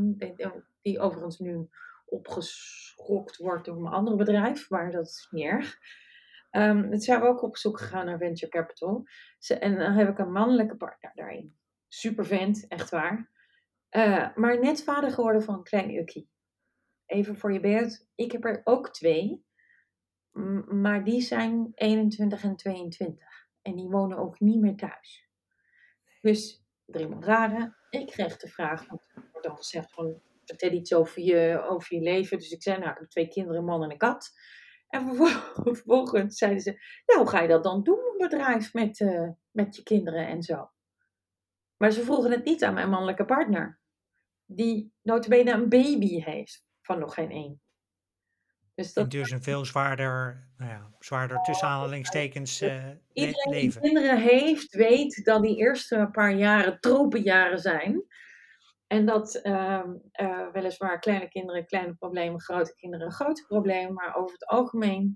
die overigens nu opgeschokt wordt door mijn andere bedrijf, maar dat is niet erg. Um, het zijn we ook op zoek gegaan naar venture capital. en dan heb ik een mannelijke partner daarin. Super vent, echt waar. Uh, maar net vader geworden van een klein ukkie. Even voor je beeld, ik heb er ook twee. Maar die zijn 21 en 22. En die wonen ook niet meer thuis. Dus drie raden. Ik kreeg de vraag, want er wordt dan gezegd van, vertel iets over je, over je leven. Dus ik zei, nou, ik heb twee kinderen, een man en een kat. En vervolgens zeiden ze, nou, hoe ga je dat dan doen, een bedrijf met, uh, met je kinderen en zo? Maar ze vroegen het niet aan mijn mannelijke partner. Die notabene een baby heeft van nog geen één. Dus, dat... dus een veel zwaarder, nou ja, zwaarder tussen aanhalingstekens uh, Iedereen leven. die kinderen heeft, weet dat die eerste paar jaren tropenjaren zijn. En dat uh, uh, weliswaar kleine kinderen kleine problemen, grote kinderen grote problemen. Maar over het algemeen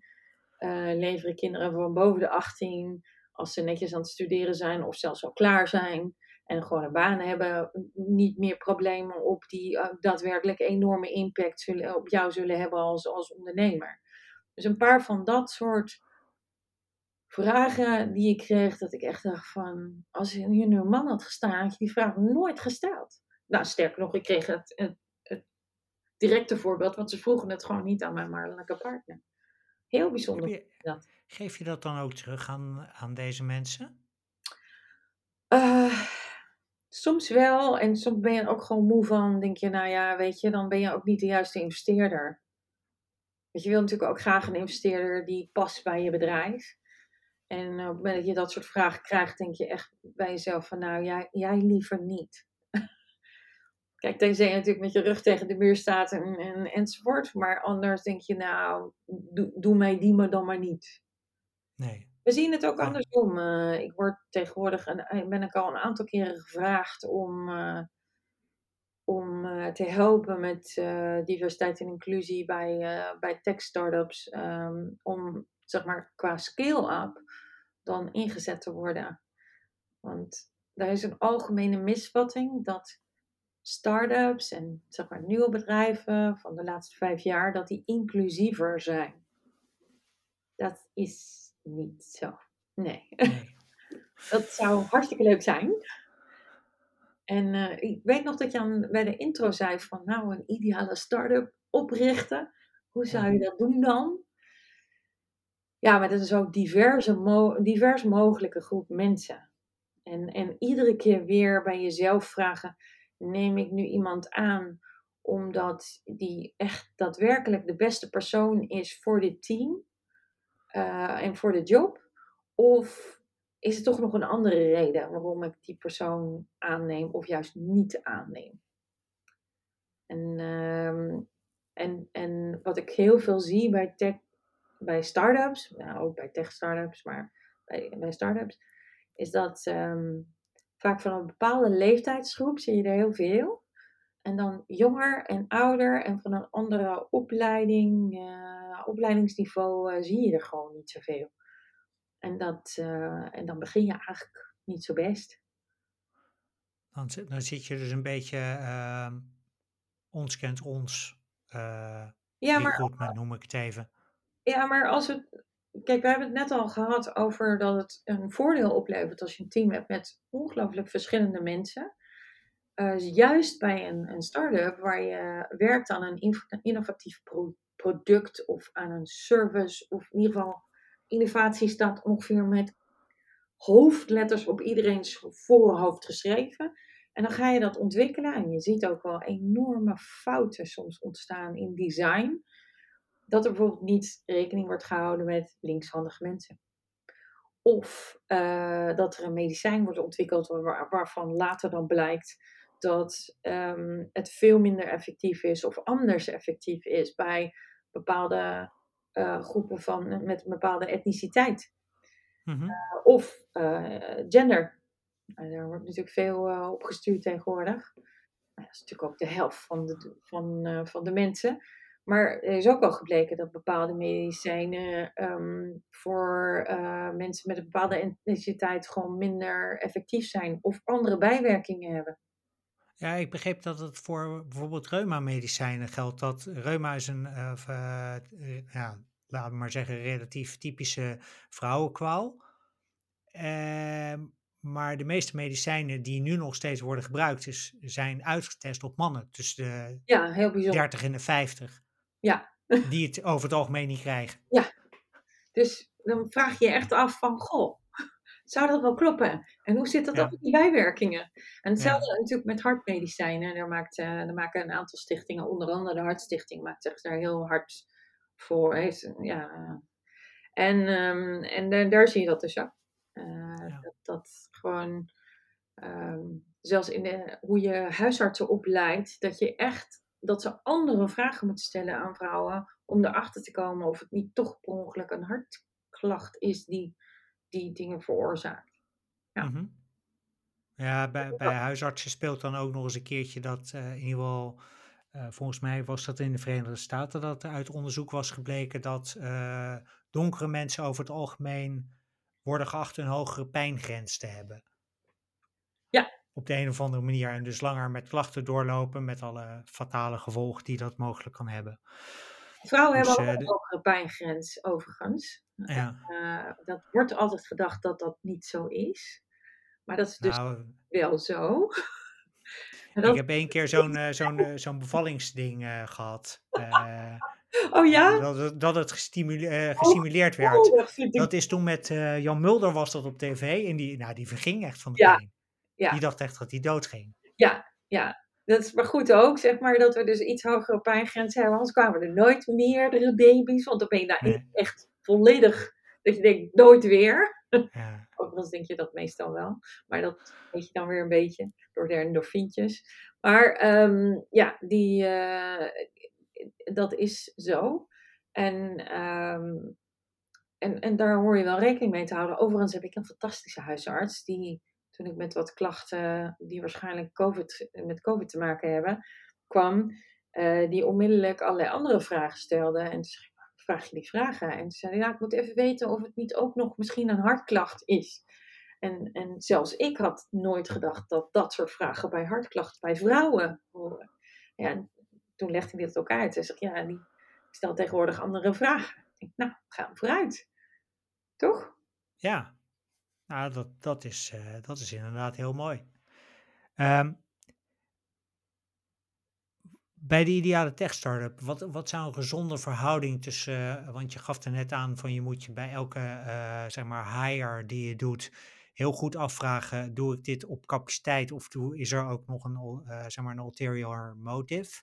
uh, leveren kinderen van boven de 18, als ze netjes aan het studeren zijn of zelfs al klaar zijn, en gewoon een baan hebben, niet meer problemen op die uh, daadwerkelijk enorme impact zullen, op jou zullen hebben als, als ondernemer. Dus een paar van dat soort vragen die ik kreeg, dat ik echt dacht van, als je nu een man had gestaan, had je die vraag nooit gesteld. Nou, sterker nog, ik kreeg het, het, het directe voorbeeld, want ze vroegen het gewoon niet aan mijn mannelijke partner. Heel bijzonder. Je, dat. Geef je dat dan ook terug aan, aan deze mensen? Uh, Soms wel, en soms ben je er ook gewoon moe van. Denk je, nou ja, weet je, dan ben je ook niet de juiste investeerder. Want je wil natuurlijk ook graag een investeerder die past bij je bedrijf. En op het moment dat je dat soort vragen krijgt, denk je echt bij jezelf van, nou, jij, jij liever niet. Kijk, tenzij je natuurlijk met je rug tegen de muur staat en, en, enzovoort. Maar anders denk je, nou, doe, doe mij die maar dan maar niet. Nee. We zien het ook andersom. Uh, ik word tegenwoordig, en eh, ben ik al een aantal keren gevraagd om, uh, om uh, te helpen met diversiteit en inclusie bij, bij tech-startups. Um, om, zeg maar, qua scale-up dan ingezet te worden. Want er is een algemene misvatting dat start-ups en zeg maar nieuwe bedrijven van de laatste vijf jaar, dat die inclusiever zijn. Dat is niet zo. Nee. nee. dat zou hartstikke leuk zijn. En uh, ik weet nog dat je aan, bij de intro zei van nou een ideale start-up oprichten. Hoe zou je dat doen dan? Ja, maar dat is ook diverse mo divers mogelijke groep mensen. En, en iedere keer weer bij jezelf vragen, neem ik nu iemand aan omdat die echt daadwerkelijk de beste persoon is voor dit team? uh, en voor de job? Of is het toch nog een andere reden waarom ik die persoon aanneem of juist niet aanneem? En, uh, en, en wat ik heel veel zie bij tech, bij startups, nou ook bij tech startups, maar bij, bij startups, is dat um, vaak van een bepaalde leeftijdsgroep zie je er heel veel. En dan jonger en ouder en van een andere opleiding, uh, opleidingsniveau uh, zie je er gewoon niet zoveel. En, dat, uh, en dan begin je eigenlijk niet zo best. Dan, dan zit je dus een beetje ehm, ons kent ons. ja, maar, noem ik het even. Ja, maar als het. Kijk, we hebben het net al gehad over dat het een voordeel oplevert als je een team hebt met ongelooflijk verschillende mensen. Uh, juist bij een, een start-up waar je werkt aan een innovatief pro product of aan een service, of in ieder geval innovatie staat ongeveer met hoofdletters op iedereen's voorhoofd geschreven. En dan ga je dat ontwikkelen en je ziet ook wel enorme fouten soms ontstaan in design. Dat er bijvoorbeeld niet rekening wordt gehouden met linkshandige mensen. Of uh, dat er een medicijn wordt ontwikkeld waar, waarvan later dan blijkt dat um, het veel minder effectief is of anders effectief is bij bepaalde uh, groepen van, met een bepaalde etniciteit. Mm-hmm. uh, of gender. daar wordt natuurlijk veel op gestuurd tegenwoordig. Nou, dat is natuurlijk ook de helft van de, van, van de mensen. Maar er is ook al gebleken dat bepaalde medicijnen um, voor mensen met een bepaalde etniciteit gewoon minder effectief zijn of andere bijwerkingen hebben. Ja, ik begreep dat het voor bijvoorbeeld reuma-medicijnen geldt. Dat reuma is een, uh, uh, ja, laten we maar zeggen, relatief typische vrouwenkwaal. Uh, maar de meeste medicijnen die nu nog steeds worden gebruikt, is, zijn uitgetest op mannen tussen de ja, heel 30 en de 50. Ja. Die het over het algemeen niet krijgen. Ja, dus dan vraag je je echt af van, goh, zou dat wel kloppen? En hoe zit dat ja. dan met die bijwerkingen? En hetzelfde ja. natuurlijk met hartmedicijnen. Daar, maakt, uh, daar maken een aantal stichtingen, onder andere de Hartstichting, maakt zich daar heel hard voor. Heeft, ja. En, um, en daar, daar zie je dat dus ook. Uh, ja. dat, dat gewoon um, zelfs in de, hoe je huisartsen opleidt, dat je echt, dat ze andere vragen moeten stellen aan vrouwen om erachter te komen of het niet toch per ongeluk een hartklacht is die die dingen veroorzaakt. Ja. Mhm. Ja, bij, bij huisartsen speelt dan ook nog eens een keertje dat uh, in ieder geval, uh, volgens mij was dat in de Verenigde Staten, dat er uit onderzoek was gebleken dat uh, donkere mensen over het algemeen worden geacht een hogere pijngrens te hebben. Op de een of andere manier. En dus langer met klachten doorlopen met alle fatale gevolgen die dat mogelijk kan hebben. Vrouwen dus, hebben ook een hogere pijngrens, overigens. Ja. Uh, dat wordt altijd gedacht dat dat niet zo is. Maar dat is dus nou, wel zo. dat... Ik heb één keer zo'n uh, zo'n uh, zo'n bevallingsding gehad. oh ja? Dat, dat het gestimule gesimuleerd oh, werd. Oh, dat, dat, is toen met Jan Mulder was dat op tv. En die, nou, die verging echt van de ja. pijn. Ja. Die dacht echt dat hij dood ging. Ja, ja. Dat is maar goed ook, zeg maar, dat we dus iets hogere pijngrens hebben. Anders kwamen er nooit meerdere baby's. Want dan ben je nee. echt volledig, dat je denkt, nooit weer. Ja. Overigens denk je dat meestal wel. Maar dat weet je dan weer een beetje door de endorfientjes. Maar um, ja, die, uh, dat is zo. En, um, en, en daar hoor je wel rekening mee te houden. Overigens heb ik een fantastische huisarts die toen ik met wat klachten die waarschijnlijk COVID, met COVID te maken hebben, kwam, uh, die onmiddellijk allerlei andere vragen stelde. En toen zei ik, vraag je die vragen? En toen zei ja, ik moet even weten of het niet ook nog misschien een hartklacht is. En, en zelfs ik had nooit gedacht dat dat soort vragen bij hartklachten bij vrouwen horen. Ja, toen legde hij dat ook uit. Hij zegt, ja, die stelt tegenwoordig andere vragen. Ik denk, nou, ga vooruit. Toch? Ja, nou, dat, dat, is, uh, dat is inderdaad heel mooi. Um, bij de ideale tech startup, wat, wat zou een gezonde verhouding tussen, want je gaf er net aan van je moet je bij elke uh, zeg maar hire die je doet heel goed afvragen, doe ik dit op capaciteit of doe, is er ook nog een, zeg maar een ulterior motive?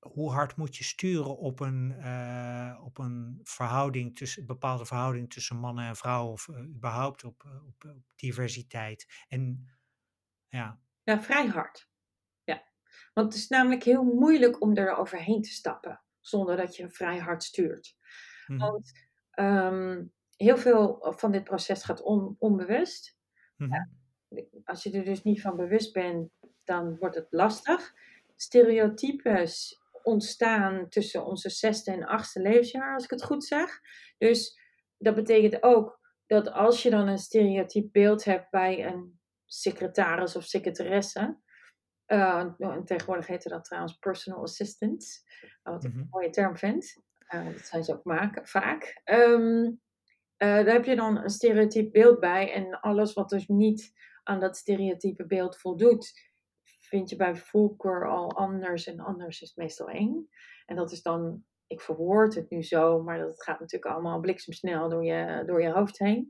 Hoe hard moet je sturen op een, uh, op een verhouding tussen, bepaalde verhouding tussen mannen en vrouwen of uh, überhaupt op, op, op, diversiteit? En ja. Ja, vrij hard. Ja. Want het is namelijk heel moeilijk om er overheen te stappen zonder dat je vrij hard stuurt. Mm -hmm. Want um, heel veel van dit proces gaat on, onbewust. Mm ja, als je er dus niet van bewust bent, dan wordt het lastig. Stereotypes ontstaan tussen onze zesde en achtste levensjaar, als ik het goed zeg. Dus dat betekent ook dat als je dan een stereotyp beeld hebt bij een secretaris of secretaresse, uh, tegenwoordig heette dat trouwens personal assistants, wat ik een mooie term vind. Uh, dat zijn ze ook maken, vaak. Um, uh, daar heb je dan een stereotyp beeld bij en alles wat dus niet aan dat stereotype beeld voldoet, vind je bij voorkeur al anders en anders is meestal eng. En dat is dan, ik verwoord het nu zo, maar dat gaat natuurlijk allemaal bliksemsnel door je, door je hoofd heen.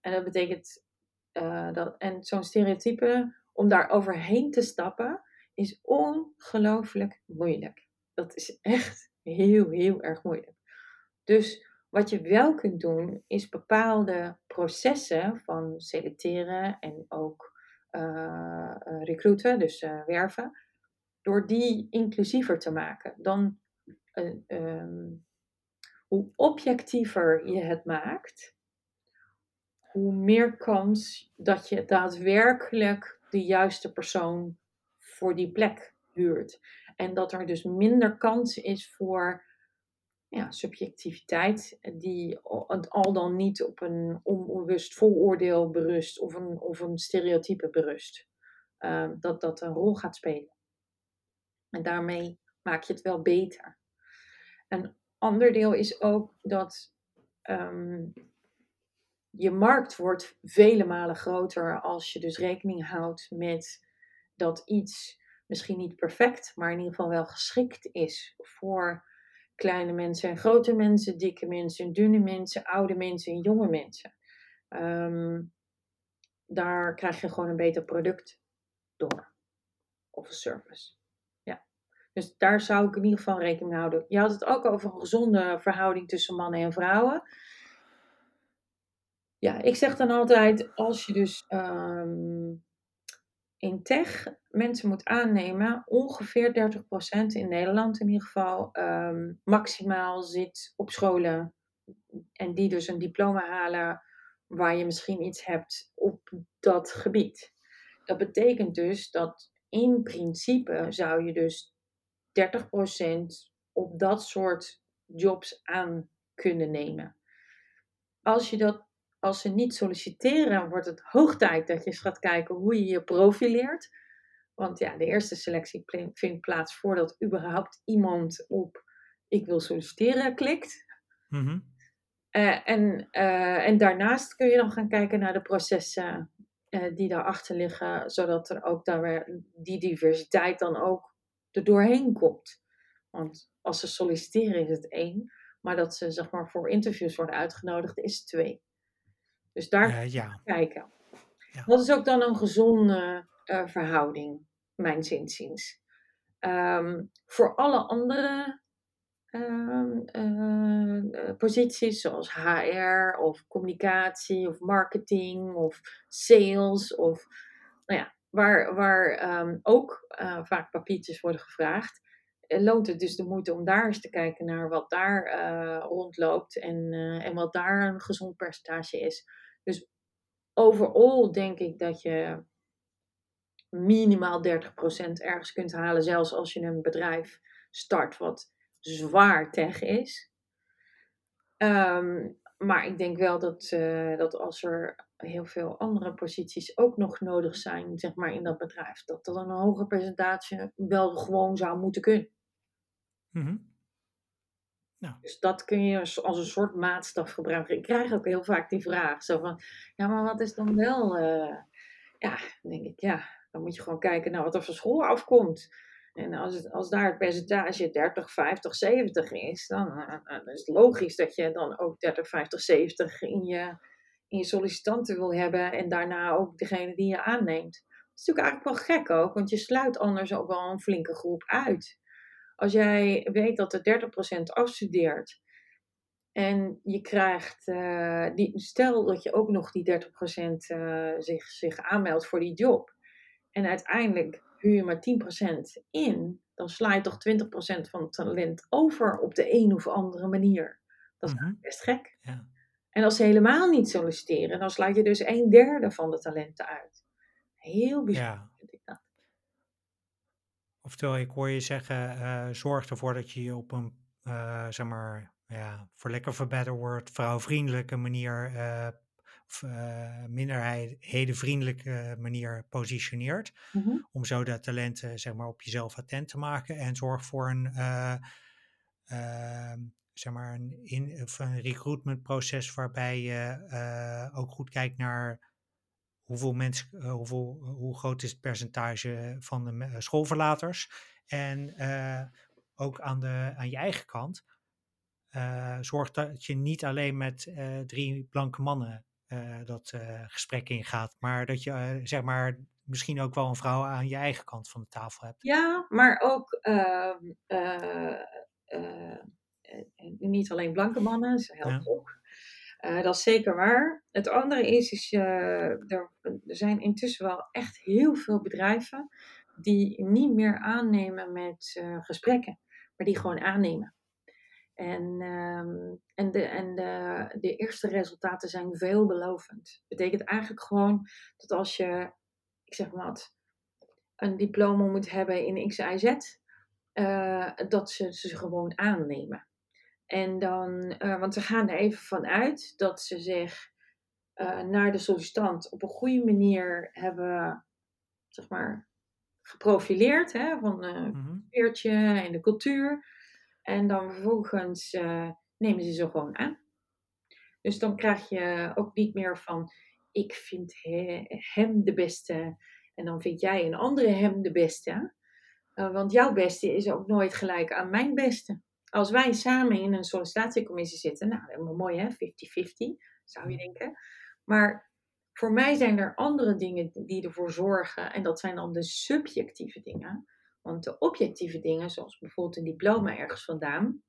En dat betekent uh, dat, en zo'n stereotype, om daar overheen te stappen, is ongelooflijk moeilijk. Dat is echt heel, heel erg moeilijk. Dus wat je wel kunt doen, is bepaalde processen van selecteren en ook recruiten, dus uh, werven, door die inclusiever te maken. Dan um, hoe objectiever je het maakt, hoe meer kans dat je daadwerkelijk de juiste persoon voor die plek huurt. En dat er dus minder kans is voor ja, subjectiviteit, die al dan niet op een onbewust vooroordeel berust of een, of een stereotype berust. Uh, dat dat een rol gaat spelen. En daarmee maak je het wel beter. Een ander deel is ook dat um, je markt wordt vele malen groter als je dus rekening houdt met dat iets misschien niet perfect, maar in ieder geval wel geschikt is voor kleine mensen en grote mensen, dikke mensen, dunne mensen, oude mensen en jonge mensen. Um, daar krijg je gewoon een beter product door. Of een service. Ja. Dus daar zou ik in ieder geval rekening mee houden. Je had het ook over een gezonde verhouding tussen mannen en vrouwen. Ja, ik zeg dan altijd, als je dus ehm, in tech mensen moet aannemen, ongeveer 30% in Nederland in ieder geval, ehm, maximaal zit op scholen. En die dus een diploma halen waar je misschien iets hebt op dat gebied. Dat betekent dus dat in principe zou je dus 30% op dat soort jobs aan kunnen nemen. Als, je dat, als ze niet solliciteren, wordt het hoog tijd dat je eens gaat kijken hoe je je profileert. Want ja, de eerste selectie vindt plaats voordat überhaupt iemand op ik wil solliciteren klikt. Mhm. Eh, en, eh, en daarnaast kun je dan gaan kijken naar de processen uh, die daarachter liggen, zodat er ook daar weer die diversiteit dan ook er doorheen komt. Want als ze solliciteren is het één, maar dat ze zeg maar voor interviews worden uitgenodigd is twee. Dus daar ja. kijken. Ja. Dat is ook dan een gezonde verhouding, mijn zinziens. Um, voor alle andere Ehm, eh, posities zoals HR of communicatie of marketing of sales of nou ja, waar, waar ehm, ook uh, vaak papiertjes worden gevraagd. Eh, loont het dus de moeite om daar eens te kijken naar wat daar rondloopt en, en wat daar een gezond percentage is. Dus overal denk ik dat je minimaal 30% ergens kunt halen, zelfs als je een bedrijf start wat zwaar tech is. Ehm, maar ik denk wel dat, uh, dat als er heel veel andere posities ook nog nodig zijn, zeg maar, in dat bedrijf, dat er een hoger percentage wel gewoon zou moeten kunnen. Mm Dus dat kun je als, een soort maatstaf gebruiken. Ik krijg ook heel vaak die vraag, zo van, ja, maar wat is dan wel, uh, ja, denk ik, ja, dan moet je gewoon kijken naar wat er van school afkomt. En als, het, als daar het percentage 30, 50, 70 is, dan, uh, dan, is het logisch dat je dan ook 30, 50, 70 in je, in je sollicitanten wil hebben en daarna ook degene die je aanneemt. Dat is natuurlijk eigenlijk wel gek ook, want je sluit anders ook wel een flinke groep uit. Als jij weet dat er 30% afstudeert en je krijgt, uh, die, stel dat je ook nog die 30% uh, zich, zich aanmeldt voor die job. En uiteindelijk huur je maar 10% in, dan sla je toch 20% van het talent over op de een of andere manier. Dat is mm best gek. Ja. En als ze helemaal niet solliciteren, dan sluit je dus een derde van de talenten uit. Heel bijzonder ja. Oftewel, ik hoor je zeggen, uh, zorg ervoor dat je je op een, uh, zeg maar, ja, voor lekker for better word, vrouwvriendelijke manier uh, uh, minderhedenvriendelijke manier positioneert. Mm-hmm. Om zo dat talenten zeg maar, op jezelf attent te maken. En zorg voor een, uh, zeg maar een, in, of een recruitmentproces waarbij je ook goed kijkt naar hoeveel mensen, hoeveel, hoe groot is het percentage van de schoolverlaters. En ook aan, de, aan je eigen kant. zorg dat je niet alleen met drie blanke mannen dat gesprek ingaat. Maar dat je zeg maar misschien ook wel een vrouw aan je eigen kant van de tafel hebt. Ja, maar ook ehm, niet alleen blanke mannen, ze helpt ja. ook. Dat is zeker waar. Het andere is, is er, er zijn intussen wel echt heel veel bedrijven die niet meer aannemen met gesprekken, maar die gewoon aannemen. En, um, en, de, en de, de eerste resultaten zijn veelbelovend. Betekent eigenlijk gewoon dat als je, ik zeg maar wat, een diploma moet hebben in X, Y, Z, uh, dat ze ze gewoon aannemen. En dan, uh, want ze gaan er even van uit dat ze zich uh, naar de sollicitant op een goede manier hebben, zeg maar, geprofileerd. Hè, van het mm -hmm. en de cultuur. En dan vervolgens uh, nemen ze ze gewoon aan. Dus dan krijg je ook niet meer van, ik vind he, hem de beste en dan vind jij een andere hem de beste. Uh, want jouw beste is ook nooit gelijk aan mijn beste. Als wij samen in een sollicitatiecommissie zitten, nou, helemaal mooi hè, 50-50, zou je denken. Maar voor mij zijn er andere dingen die ervoor zorgen, en dat zijn dan de subjectieve dingen. Want de objectieve dingen, zoals bijvoorbeeld een diploma ergens vandaan,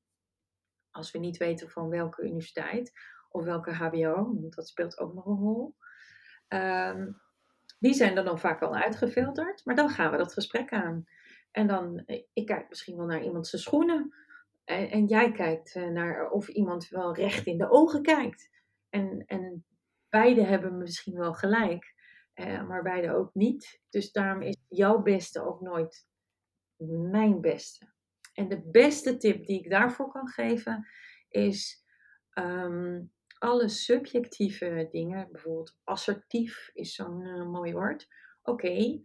als we niet weten van welke universiteit, of welke HBO, want dat speelt ook nog een rol. Ehm, die zijn er dan vaak al uitgefilterd, maar dan gaan we dat gesprek aan. En dan, eh, ik kijk misschien wel naar iemand zijn schoenen. En, en jij kijkt eh, naar of iemand wel recht in de ogen kijkt. En, en beide hebben misschien wel gelijk, eh, maar beide ook niet. Dus daarom is jouw beste ook nooit mijn beste. En de beste tip die ik daarvoor kan geven is ehm, alle subjectieve dingen, bijvoorbeeld assertief is zo'n uh, mooi woord. Oké,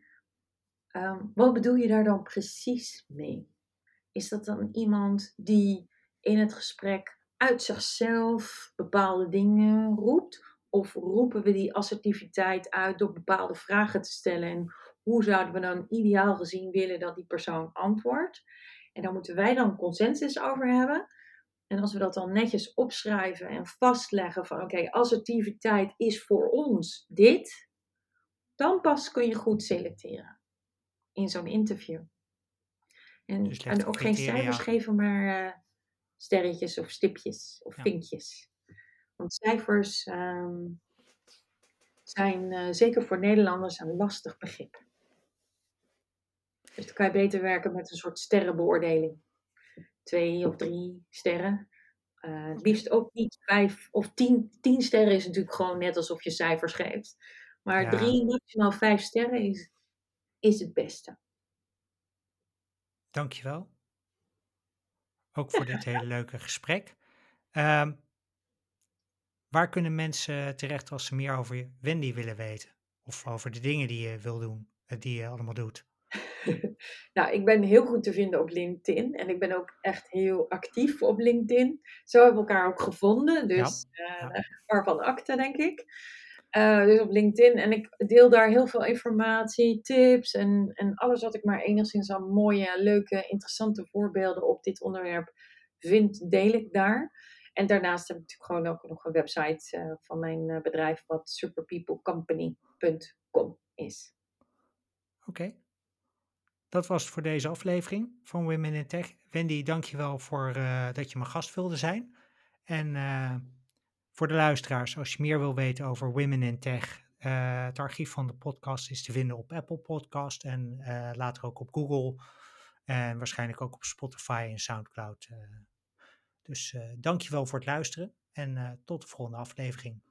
ehm, wat bedoel je daar dan precies mee? Is dat dan iemand die in het gesprek uit zichzelf bepaalde dingen roept? Of roepen we die assertiviteit uit door bepaalde vragen te stellen? En hoe zouden we dan ideaal gezien willen dat die persoon antwoordt? En daar moeten wij dan consensus over hebben. En als we dat dan netjes opschrijven en vastleggen van oké, assertiviteit is voor ons dit, dan pas kun je goed selecteren in zo'n interview. En, Dus ook geen cijfers geven, maar eh, sterretjes of stipjes of Ja. vinkjes. Want cijfers ehm, zijn eh, zeker voor Nederlanders een lastig begrip. Dus dan kan je beter werken met een soort sterrenbeoordeling. Twee of drie sterren. Eh, het liefst ook niet vijf of tien. Tien sterren is natuurlijk gewoon net alsof je cijfers geeft. Maar Ja. drie, maximaal vijf sterren is, is het beste. Dankjewel. Ook voor dit hele leuke gesprek. Ehm, waar kunnen mensen terecht als ze meer over Wendy willen weten? Of over de dingen die je wil doen, eh, die je allemaal doet? nou, ik ben heel goed te vinden op LinkedIn. En ik ben ook echt heel actief op LinkedIn. Zo hebben we elkaar ook gevonden. Dus Ja. eh waarvan akte, denk ik. Eh, dus op LinkedIn. En ik deel daar heel veel informatie, tips en, en alles wat ik maar enigszins aan mooie, leuke, interessante voorbeelden op dit onderwerp vind, deel ik daar. En daarnaast heb ik natuurlijk gewoon ook nog een website eh, van mijn eh, bedrijf, wat superpeoplecompany.com is. Oké. Dat was het voor deze aflevering van Women in Tech. Wendy, dankjewel voor dat je mijn gast wilde zijn. En voor de luisteraars, als je meer wil weten over Women in Tech, eh, het archief van de podcast is te vinden op Apple Podcast en eh, later ook op Google en waarschijnlijk ook op Spotify en Soundcloud. eh. dus dankjewel voor het luisteren en tot de volgende aflevering.